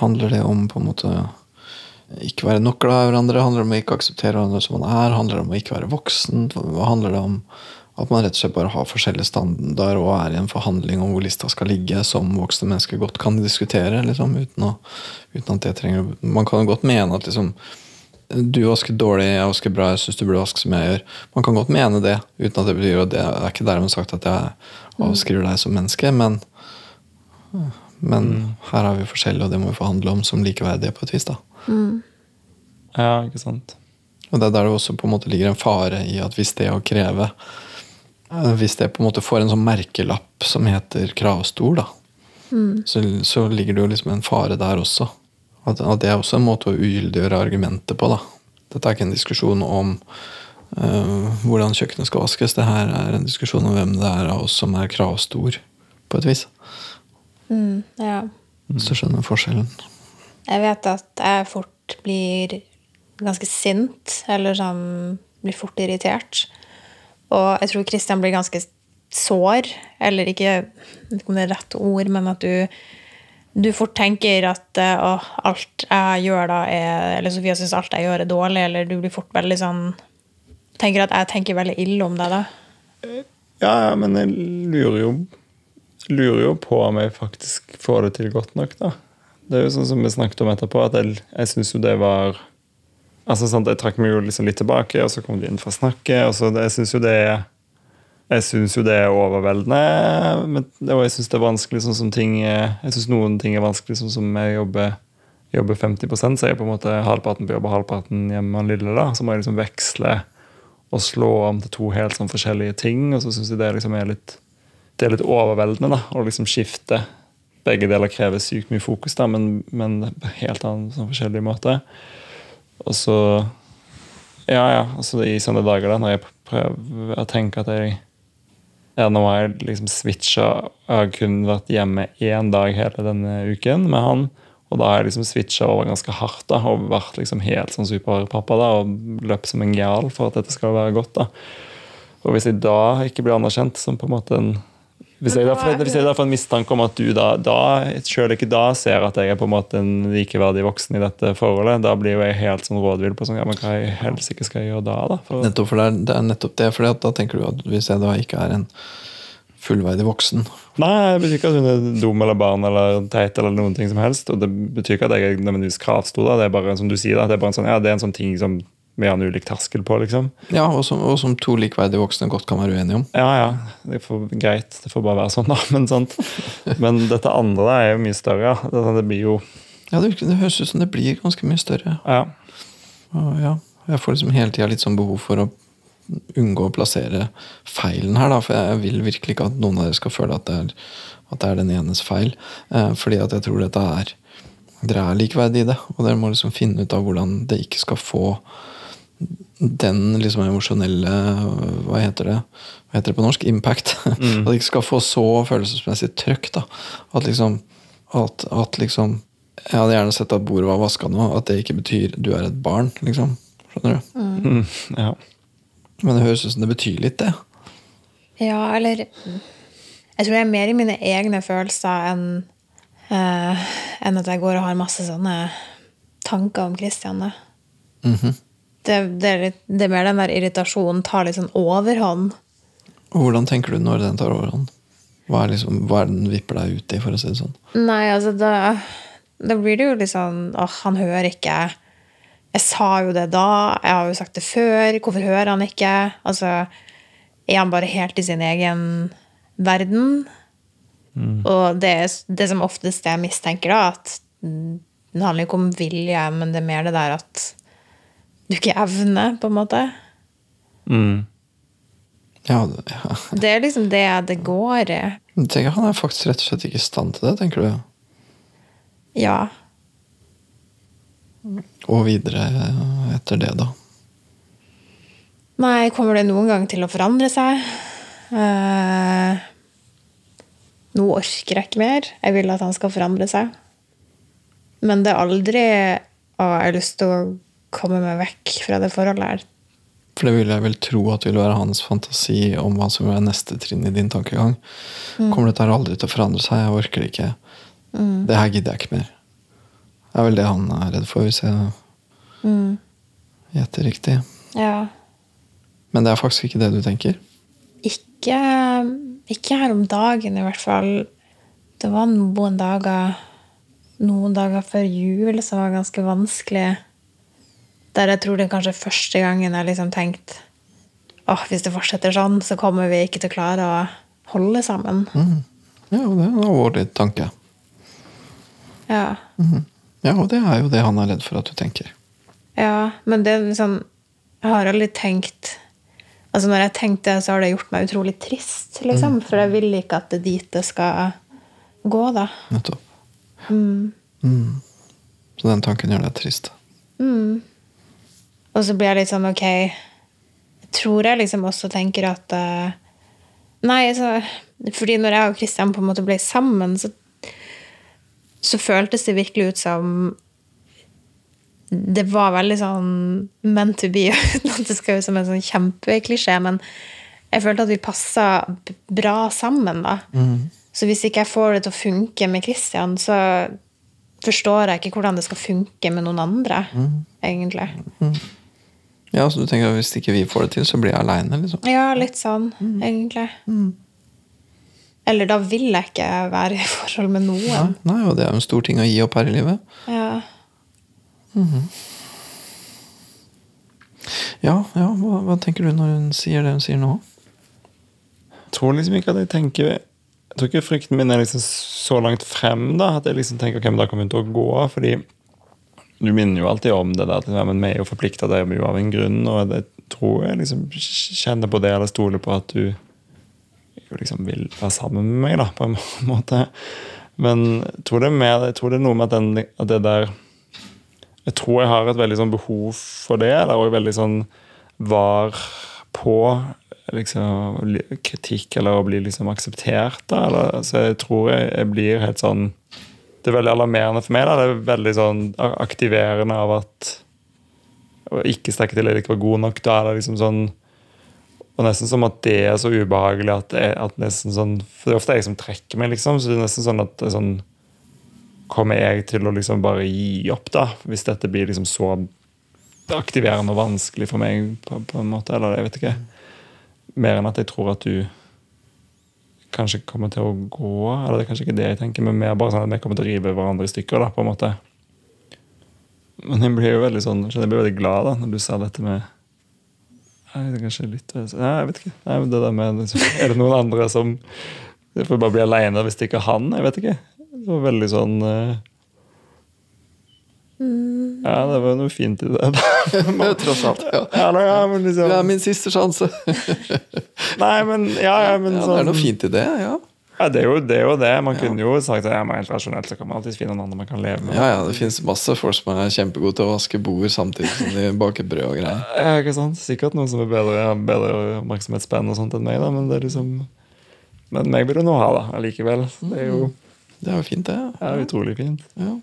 Handler det om på en måte ikke være nok glad i hverandre? Handler det om å ikke akseptere hverandre som man er? Handler det om å ikke være voksen? Hva handler det om at man rett og slett bare har forskjellige standarder og er i en forhandling om hvor lista skal ligge, som voksne mennesker godt kan diskutere, liksom, uten, å, uten at det trenger Man kan jo godt mene at liksom du vasker dårlig, jeg vasker bra, jeg syns du burde vaske som jeg gjør. Man kan godt mene det, uten at det betyr at det er ikke dermed sagt at jeg avskriver deg som menneske, men men her er vi forskjellige, og det må vi forhandle om som likeverdige på et vis. da. Ja, ikke sant. Og det er der det også på en måte ligger en fare i at hvis det å kreve Hvis det på en måte får en sånn merkelapp som heter kravstor, da, så, så ligger det jo liksom en fare der også. At, at det er også en måte å ugyldiggjøre argumentet på. da. Dette er ikke en diskusjon om uh, hvordan kjøkkenet skal vaskes. Det her er en diskusjon om hvem det er av oss som er kravstor, på et vis. Ja. Hvis du skjønner forskjellen. Jeg vet at jeg fort blir ganske sint, eller sånn blir fort irritert. Og jeg tror Kristian blir ganske sår, eller ikke jeg vet ikke om det er rett ord, men at du, du fort tenker at eh, å, alt jeg gjør da er Eller Sofia syns alt jeg gjør er dårlig, eller du blir fort veldig sånn Tenker at jeg tenker veldig ille om deg da. Ja, ja, men jeg lurer jo lurer jo på om jeg faktisk får det til godt nok, da. Det er jo sånn som vi snakket om etterpå, at jeg, jeg syns jo det var Altså, sant, Jeg trakk meg jo liksom litt tilbake, og så kom de inn for å snakke. og så Jeg syns jo det er jo det er overveldende, og jeg syns det er vanskelig sånn som ting Jeg syns noen ting er vanskelig, sånn som jeg jobber, jobber 50 så jeg på en måte halvparten på jobb og halvparten hjemme med lille. da, Så må jeg liksom veksle og slå om til to helt sånn forskjellige ting. Og så syns jeg det liksom er litt det er litt overveldende da, å liksom skifte. Begge deler krever sykt mye fokus, da, men, men helt annen sånn forskjellig måte. Og så Ja, ja. Altså I sånne dager da, når jeg prøver å tenke at jeg ja, Nå har jeg liksom switcha. Jeg har kun vært hjemme én dag hele denne uken med han. Og da har jeg liksom switcha over ganske hardt da, og vært liksom helt sånn superpappa da, og løpt som en gal for at dette skal være godt. da. Og hvis jeg da ikke blir anerkjent som på en måte en Hvis jeg, da, hvis jeg da får en mistanke om at du da, da selv ikke da ser at jeg er på en måte en likeverdig voksen i dette forholdet, da blir jo jeg helt sånn rådvill på sånn, ja, men hva helst ikke skal jeg gjøre da? da? For, Nettopp, for det er, det er nettopp det. For da tenker du at hvis jeg da ikke er en fullverdig voksen nei, det betyr ikke at hun er dum eller barn eller teit eller noen ting som helst. Og det betyr ikke at jeg er nødvendigvis kravstor. Det er bare som du sier, da, det er bare en sånn, ja, det er en sånn ting som har en ulik terskel på, liksom. Ja, og som, og som to likeverdige voksne godt kan være uenige om. Ja, ja. Det får, greit. Det får bare være sånn, da. [LAUGHS] Men, sant? Men dette andre er jo mye større. Det, det blir jo Ja, det, det høres ut som det blir ganske mye større. Ja. Og ja, jeg får liksom hele tida litt sånn behov for å unngå å plassere feilen her, da. For jeg vil virkelig ikke at noen av dere skal føle at det er, at det er den enes feil. Eh, fordi at jeg tror dette er Dere er likeverdige i det, og dere må liksom finne ut av hvordan det ikke skal få den liksom emosjonelle Hva heter det Hva heter det på norsk? Impact. [LAUGHS] At det ikke skal få så følelsesmessig trøkk. da At liksom At, at liksom Jeg hadde gjerne sett at bordet var vaska nå. At det ikke betyr du er et barn, liksom. Skjønner du? Mm, ja. Men det høres ut som det betyr litt, det. Ja, eller Jeg tror jeg er mer i mine egne følelser enn uh, enn at jeg går og har masse sånne tanker om Christian. da. Mhm. Det, det, er litt, det er mer den der irritasjonen tar litt sånn overhånd. Hvordan tenker du når den tar overhånd? Hva er, liksom, hva er den vipper deg ut i, for å si det sånn? Nei, altså da, da blir det jo litt sånn åh, han hører ikke. Jeg sa jo det da, jeg har jo sagt det før. Hvorfor hører han ikke? Altså, er han bare helt i sin egen verden? Og det det som oftest jeg mistenker, da, at mm, det handler ikke om vilje, men det er mer det der at du ikke evner, på en måte. Mm. Ja, det, ja. [LAUGHS] Det er liksom det det går i. Jeg tenker Han er faktisk rett og slett ikke i stand til det, tenker du? Ja. Og videre etter det, da. Nei, kommer det noen gang til å forandre seg? Eh, nå orker jeg ikke mer. Jeg vil at han skal forandre seg. Men det er aldri å, jeg har lyst til å komme meg vekk fra det forholdet her. For det vil jeg vel tro at vil være hans fantasi om hva som er neste trinn i din tankegang. Kommer dette aldri til å forandre seg? Jeg orker det ikke. Det her gidder jeg ikke mer. Det er vel det han er redd for, hvis jeg gjetter riktig. Ja. Men det er faktisk ikke det du tenker? Ikke, ikke her om dagen, i hvert fall. Det var noen dager noen dager før jul som var ganske vanskelig. Der jeg tror det er kanskje første gangen jeg liksom tenkte åh, hvis det fortsetter sånn, så kommer vi ikke til å klare å holde sammen. Ja, og det er en alvorlig tanke. Ja. Ja, og det er jo det han er redd for at du tenker. ja, men det er liksom Jeg har aldri tenkt Altså Når jeg har tenkt det, så har det gjort meg utrolig trist, liksom. For jeg vil ikke at det dit det skal gå, da. Nettopp. Mm. Så den tanken gjør deg trist. Og så blir jeg litt sånn, ok Jeg tror jeg liksom også tenker at uh, Nei, så Fordi når jeg og Kristian på en måte ble sammen, så, så føltes det virkelig ut som Det var veldig sånn meant to be, [LAUGHS] uten at det skal ut som en sånn kjempeklisjé, men jeg følte at vi passa bra sammen, da. Så hvis ikke jeg får det til å funke med Kristian, så forstår jeg ikke hvordan det skal funke med noen andre, egentlig. Ja, så du tenker at Hvis ikke vi får det til, så blir jeg aleine? Liksom. Ja, litt sånn, egentlig. Eller da vil jeg ikke være i forhold med noen. Ja, nei, og det er jo en stor ting å gi opp her i livet. Ja. Ja, ja hva, hva tenker du når hun sier det hun sier nå? Jeg tror liksom ikke at jeg tenker Jeg tror ikke frykten min er liksom så langt frem da at jeg liksom tenker ok, men da kommer hun til å gå. Fordi du minner jo alltid om det der at ja, men vi er jo forplikta, til vi av en grunn. Og jeg tror jeg liksom kjenner på det eller stoler på at du liksom vil være sammen med meg, da, på en [LAUGHS] måte. Men jeg tror det er mer Jeg tror det er noe med at, den, at det der Jeg tror jeg har et veldig sånn behov for det, eller også veldig sånn var på liksom, kritikk eller å bli liksom akseptert. Da, eller, så jeg tror jeg, jeg blir helt sånn Det er veldig alarmerende for meg. Da. Det er veldig sånn aktiverende av at Å ikke strekke til eller ikke var god nok. Da er det liksom sånn Og nesten som at det er så ubehagelig at det at nesten sånn For det er ofte jeg som trekker meg, liksom. Så det er nesten sånn at sånn Kommer jeg til å liksom bare gi opp, da? Hvis dette blir liksom så aktiverende og vanskelig for meg, på, på en måte? Eller jeg vet ikke. Mer enn at jeg tror at du kanskje kommer til å gå. Eller det er kanskje ikke det jeg tenker, men mer bare sånn at vi kommer til å rive hverandre i stykker. da, på en måte. Men jeg blir jo veldig sånn, jeg blir veldig glad da, når du sa dette med Nei, det er kanskje litt Nei, jeg vet ikke. Nei, men det der med, er det noen andre som Jeg får bare bli aleine hvis det ikke er han. Jeg vet ikke. Det var veldig sånn uh, Ja, det var noe fint i det. [LAUGHS] Tross alt, ja. ja, nei, ja, men liksom Det er min siste sjanse. [LAUGHS] Nei, men ja, ja, men Ja, det sånn er noe fint i det, ja. Ja, det er jo det. Er jo det. Man kunne jo sagt at ja, men helt rasjonelt så kan man alltid finne noen andre man kan leve med. Ja, ja, Det fins masse folk som er kjempegode til å vaske bord samtidig som de baker brød og greier. Ja, ikke sant? Sikkert noen som er bedre, har bedre oppmerksomhetsspenn og sånt enn meg, da, men det er liksom Men meg vil du nå ha, da, allikevel. Det er jo Det er jo fint, det. ja, utrolig fint. Ja.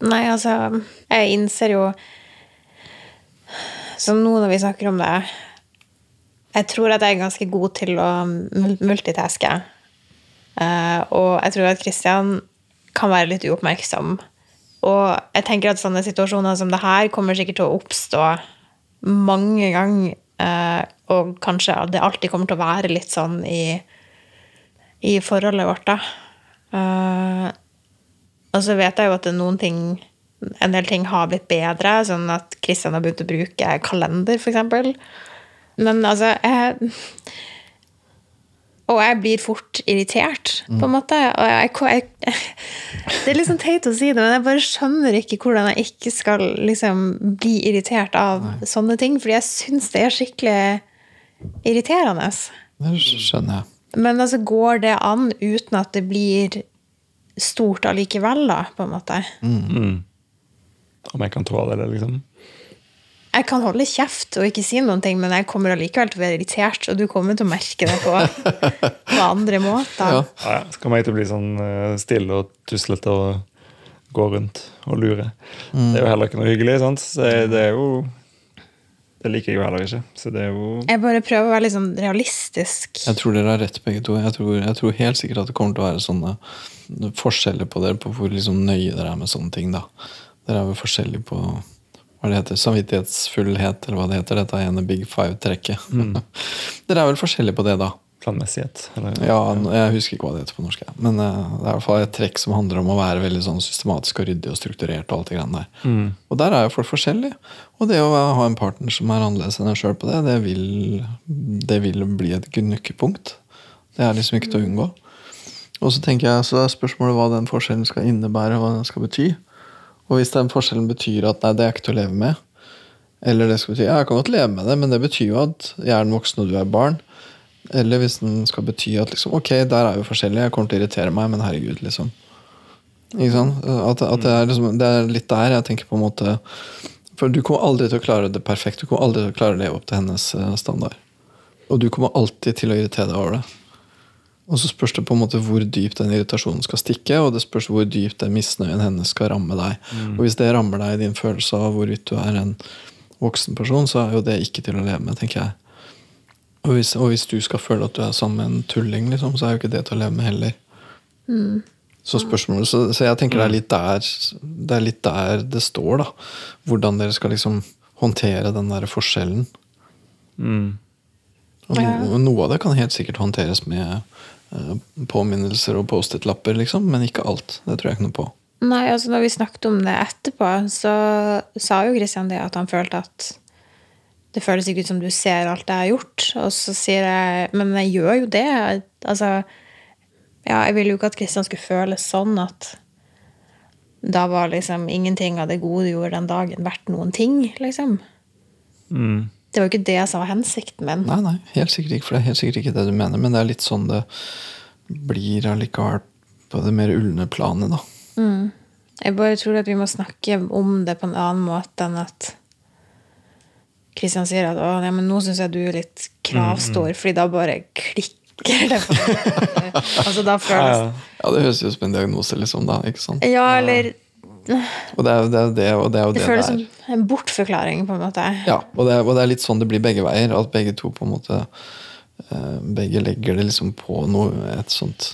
Nei, altså Jeg innser jo Så nå når vi snakker om det Jeg tror at jeg er ganske god til å mul- multitaske. Uh, og jeg tror at Kristian kan være litt uoppmerksom. Og jeg tenker at sånne situasjoner som det her kommer sikkert til å oppstå mange ganger. Uh, og kanskje det alltid kommer til å være litt sånn i, i forholdet vårt, da. Eh, og så vet jeg jo at noen ting En del ting har blitt bedre, sånn at Kristian har begynt å bruke kalender, f.eks. Men altså jeg, Og jeg blir fort irritert, på en måte. Jeg, jeg, det er litt sånn teit å si det, men jeg bare skjønner ikke hvordan jeg ikke skal liksom bli irritert av sånne ting, fordi jeg syns det er skikkelig irriterende. Det skjønner jeg. Men altså, går det an uten at det blir stort allikevel, da, på en måte? Om jeg kan tåle det, liksom. Jeg kan holde kjeft og ikke si noen ting, men jeg kommer allikevel til å være irritert, og du kommer til å merke det på, [LAUGHS] på andre måter. Ja. Ja, ja. Så kommer jeg til å bli sånn eh, stille og tuslete og gå rundt og lure. Det er jo heller ikke noe hyggelig. sant? Så det er jo Det liker jeg jo heller ikke. Så det er jo Jeg bare prøver å være litt sånn realistisk. Jeg tror dere har rett, begge to. Jeg tror, jeg tror helt sikkert at det kommer til å være sånne forskjeller på dere på hvor liksom nøye dere er med sånne ting. da. Dere er vel forskjellige på hva det heter, samvittighetsfullhet, eller hva det heter. Dette ene big five-trekket. [LAUGHS] dere er vel forskjellige på det, da. Planmessighet. Eller, Ja, Jeg husker ikke hva det heter på norsk. Men eh, det er i hvert fall et trekk som handler om å være veldig sånn systematisk og ryddig og strukturert. Og alt det grann der. Og der er jo folk forskjellige. Og det å ha en partner som er annerledes enn deg sjøl på det, det vil, det vil bli et gnukkepunkt. Det er liksom ikke til å unngå. Og så tenker jeg, så er spørsmålet hva den forskjellen skal innebære, hva den skal bety. Og hvis den forskjellen betyr at nei, det er ikke til å leve med, eller det skal bety ja, jeg kan godt leve med det, men det betyr jo at jeg er den voksne og du er barn. Eller hvis den skal bety at liksom, ok, der er vi forskjellige, jeg kommer til å irritere meg, men herregud, liksom. Ikke sant? At, at det, er liksom, det er litt der jeg tenker på en måte For du kommer aldri til å klare det perfekt. Du kommer aldri til å klare å leve opp til hennes eh, standard. Og du kommer alltid til å irritere deg over det. Og så spørs det på en måte hvor dypt den irritasjonen skal stikke, og det spørs hvor dypt den misnøyen hennes skal ramme deg. Og hvis det rammer deg i din følelse av hvorvidt du er en voksen person, så er jo det ikke til å leve med, tenker jeg. Og hvis, og hvis du skal føle at du er sammen med en tulling, liksom, så er jo ikke det til å leve med heller. Så spørsmålet, så, så jeg tenker det er, litt der, det er litt der det står, da. Hvordan dere skal liksom håndtere den der forskjellen. Og no, noe av det kan helt sikkert håndteres med eh, påminnelser og Post-It-lapper, liksom, men ikke alt. Det tror jeg ikke noe på. Nei, altså når vi snakket om det etterpå, så sa jo Christian det at han følte at det føles ikke ut som du ser alt jeg har gjort. Og så sier jeg Men jeg gjør jo det. Altså Ja, jeg ville jo ikke at Kristian skulle føle sånn at da var liksom ingenting av det gode du gjorde den dagen, verdt noen ting, liksom. Det var jo ikke det som var hensikten min. Nei, nei, helt sikkert ikke, for det er helt sikkert ikke det du mener, men det er litt sånn det blir allikevel på det mer ulne planet, da. Jeg bare tror at vi må snakke om det på en annen måte enn at Kristian sier at å, ja, men nå syns jeg du er litt kravstor, fordi da bare klikker det. [LAUGHS] altså da føles Ja, Ja, det høres ut som en diagnose, liksom, da. ikke sant? Ja, eller Og det er jo det, er det, og det, er jo Det det føles det som en bortforklaring, på en måte. Ja, og det, er, og det er litt sånn det blir begge veier. At begge to på en måte eh, Begge legger det liksom på noe et sånt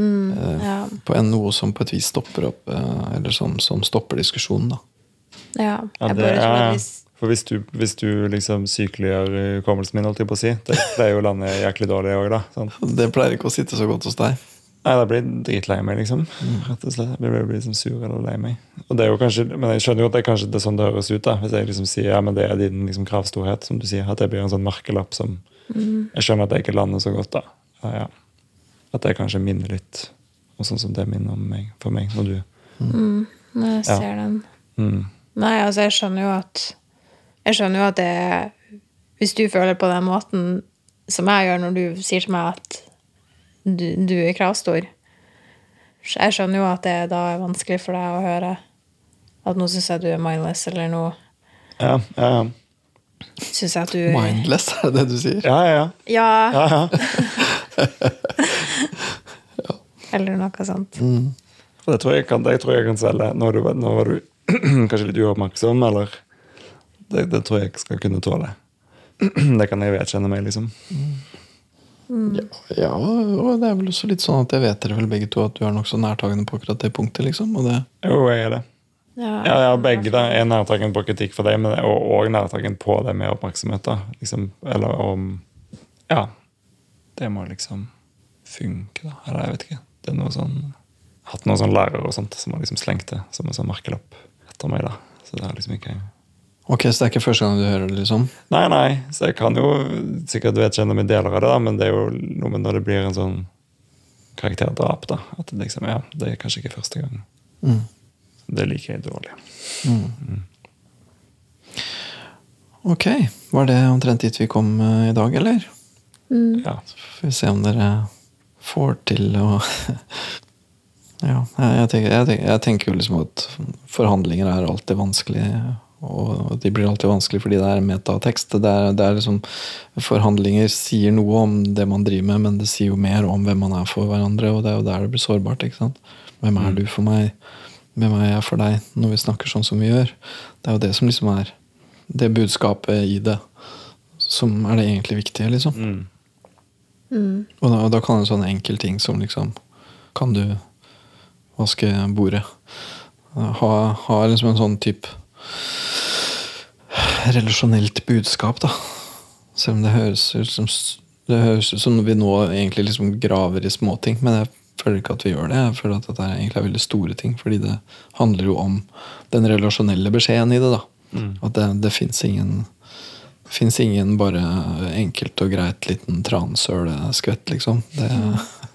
eh, Ja. På en noe som på et vis stopper opp, eh, eller som, som stopper diskusjonen, da. Ja, Ja, jeg det, bare tror ja, at ja. hvis For hvis du, hvis du liksom sykeliggjør hukommelsen min, holdt jeg på å si, det pleier jo å lande jæklig dårlig òg, da. Sånn. Det pleier ikke å sitte så godt hos deg. Nei, da blir jeg dritlei meg, liksom. Rett og slett. Jeg blir, blir liksom sur eller lei meg. Og det er jo kanskje, Men jeg skjønner jo at det er kanskje det er sånn det høres ut. da Hvis jeg liksom sier ja, men det er din liksom kravstorhet, som du sier. At det blir en sånn merkelapp som Jeg skjønner at jeg ikke lander så godt, da. Ja, ja. At det kanskje minner litt og sånn som det minner om meg, for meg, når du Når jeg Ja. ser den mm. Nei, altså, jeg skjønner jo at Jeg skjønner jo at det Hvis du føler på den måten som jeg gjør når du sier til meg at du, du er kravstor Jeg skjønner jo at det da er vanskelig for deg å høre at nå syns jeg du er mindless, eller nå Ja, ja, ja. syns jeg at du Mindless, er det det du sier? Ja, ja, ja. Ja, ja, ja. [LAUGHS] eller noe sånt. Mm. det tror jeg kan, jeg tror jeg kan selge. Nå, er du, nå var du [CLEARS THROAT] kanskje litt uoppmerksom, eller det, det tror jeg ikke skal kunne tåle. [CLEARS THROAT] Det kan jeg vedkjenne meg, liksom. Ja, ja, og det er vel også litt sånn at jeg vet dere vel begge to at du er nokså nærtagende på akkurat det punktet, liksom. Og det, Jo, jeg er det. Ja, Ja, ja, begge da er nærtagende på kritikk for deg, men og, og nærtagende på det med oppmerksomhet. da liksom, Eller om Ja. Det må liksom funke, da. Eller jeg vet ikke. Det er noe sånn hatt noen sånn lærere og sånt som har liksom slengt det som en sånn merkelapp etter meg. da Så det er liksom ikke ok, så det er ikke første gang du hører det, liksom? Nei, nei. Så jeg kan jo sikkert vedkjenne meg deler av det, da, men det er jo noe med når det blir en sånn karakterdrap, da. At det liksom, ja, det er kanskje ikke første gang. Mm. Det liker jeg dårlig. Ok, var det omtrent dit vi kom eh, i dag, eller? Ja. Så får vi se om dere får til å [LAUGHS] Ja, jeg, jeg, tenker, jeg, tenker, jeg tenker jo liksom at forhandlinger er alltid vanskelig. Og de blir alltid vanskelig fordi det er metatekst. Det er, det er liksom, forhandlinger sier noe om det man driver med, men det sier jo mer om hvem man er for hverandre, og det er jo der det blir sårbart. ikke sant? Hvem er du for meg? Hvem er jeg for deg? Når vi snakker sånn som vi gjør. Det er jo det som liksom er det budskapet i det som er det egentlig viktige, liksom. Mm. Og da, da kan en sånn enkel ting som liksom Kan du vaske bordet? Ha, ha liksom en sånn type relasjonelt budskap, da. Selv om det høres ut som det høres ut som vi nå egentlig liksom graver i småting. Men jeg føler ikke at vi gjør det. Jeg føler at dette egentlig er veldig store ting. Fordi det handler jo om den relasjonelle beskjeden i det. da. At det, det fins ingen det fins ingen bare enkelt og greit liten transøleskvett, liksom. Det,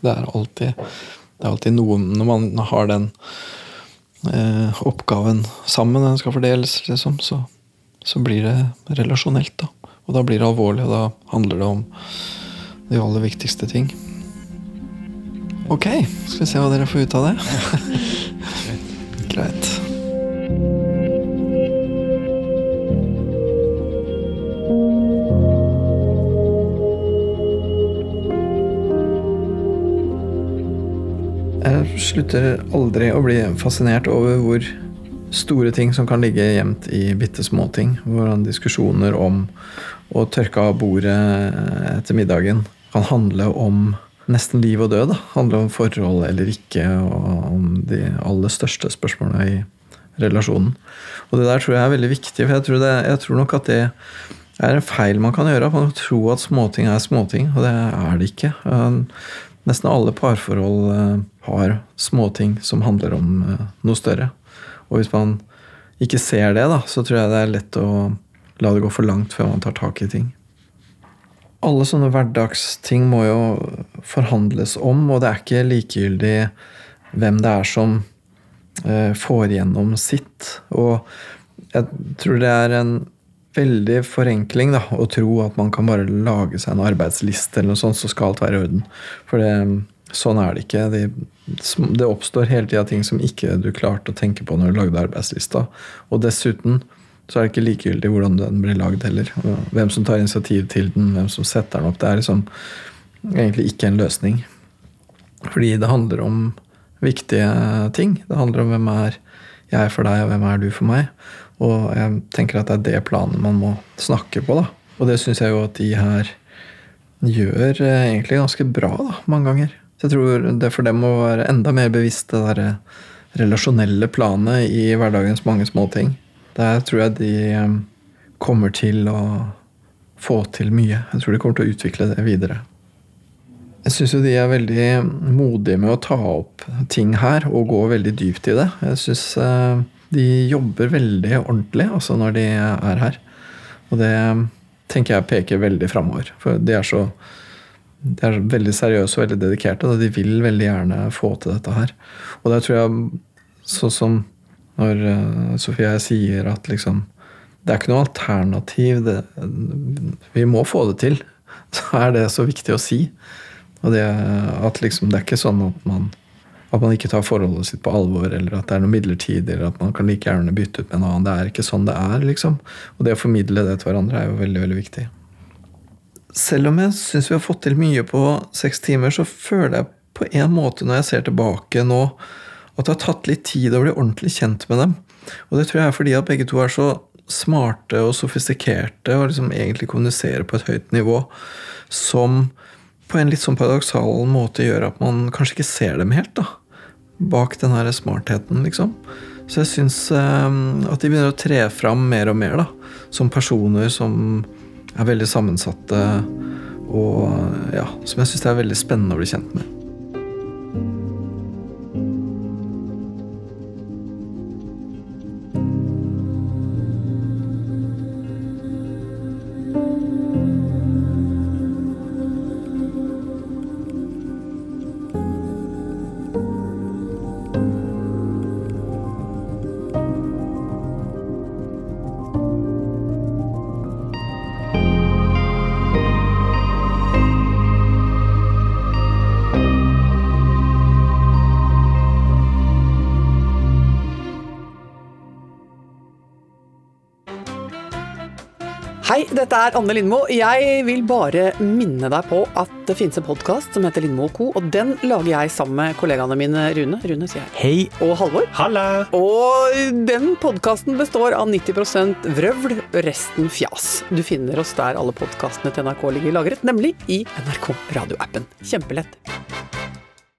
det er alltid Det er alltid noe Når man har den eh, oppgaven sammen, den skal fordeles, liksom, så, så blir det relasjonelt, da. Og da blir det alvorlig, og da handler det om de aller viktigste ting. Ok, skal vi se hva dere får ut av det. [LAUGHS] Greit. Jeg slutter aldri å bli fascinert over hvor store ting som kan ligge gjemt i bitte små ting. Hvordan diskusjoner om å tørke av bordet etter middagen kan handle om nesten liv og død. Da. Handle om forhold eller ikke, og om de aller største spørsmålene i relasjonen. Og det der tror jeg er veldig viktig, for jeg tror, det, jeg tror nok at det er en feil man kan gjøre. Man kan tro at småting er småting, og det er det ikke. Nesten alle parforhold eh, har småting som handler om eh, noe større. Og hvis man ikke ser det, da, så tror jeg det er lett å la det gå for langt før man tar tak i ting. Alle sånne hverdagsting må jo forhandles om, og det er ikke likegyldig hvem det er som eh, får gjennom sitt. Og jeg tror det er en veldig forenkling da, å tro at man kan bare lage seg en arbeidsliste, eller noe sånt, så skal alt være i orden. For det, sånn er det ikke. Det, det oppstår hele tida ting som ikke du klarte å tenke på når du lagde arbeidslista. Og dessuten så er det ikke likegyldig hvordan den blir lagd heller. Hvem som tar initiativ til den, hvem som setter den opp. Det er liksom egentlig ikke en løsning. Fordi det handler om viktige ting. Det handler om hvem er jeg for deg, og hvem er du for meg? Og jeg tenker at det er det planet man må snakke på. da. Og det syns jeg jo at de her gjør eh, egentlig ganske bra da, mange ganger. Så jeg tror det for dem å være enda mer bevisst det derre relasjonelle planet i hverdagens mange små ting. Der tror jeg de eh, kommer til å få til mye. Jeg tror de kommer til å utvikle det videre. Jeg syns jo de er veldig modige med å ta opp ting her og gå veldig dypt i det. Jeg syns eh, de jobber veldig ordentlig altså når de er her. Og det tenker jeg peker veldig framover. For de er så de er veldig seriøse og veldig dedikerte. Og de vil veldig gjerne få til dette her. Og det tror jeg sånn som når Sofia Sofie sier at liksom Det er ikke noe alternativ. Det, vi må få det til. [LAUGHS] Så er det så viktig å si. Og det, at liksom, det er ikke sånn at man, at man ikke tar forholdet sitt på alvor, eller at det er noe midlertidig, eller at man kan like gjerne bytte ut med en annen. Det er ikke sånn det er. liksom. Og det å formidle det til hverandre er jo veldig, veldig viktig. Selv om jeg syns vi har fått til mye på seks timer, så føler jeg på en måte, når jeg ser tilbake nå, at det har tatt litt tid å bli ordentlig kjent med dem. Og det tror jeg er fordi at begge to er så smarte og sofistikerte og liksom egentlig kommuniserer på et høyt nivå som på en litt sånn paradoksal måte gjør at man kanskje ikke ser dem helt. da, Bak den her smartheten, liksom. Så jeg syns eh, at de begynner å tre fram mer og mer da, som personer som er veldig sammensatte, og ja, som jeg syns det er veldig spennende å bli kjent med. Dette er Anne Lindmo. Jeg vil bare minne deg på at det finnes en podkast som heter Lindmo Co. Og den lager jeg sammen med kollegaene mine Rune. Rune, sier jeg. Hei. Og Halvor. Halla. Og den podkasten består av 90% vrøvl, resten fjas. Du finner oss der alle podkastene til NRK ligger lagret, nemlig i NRK radioappen. Kjempelett.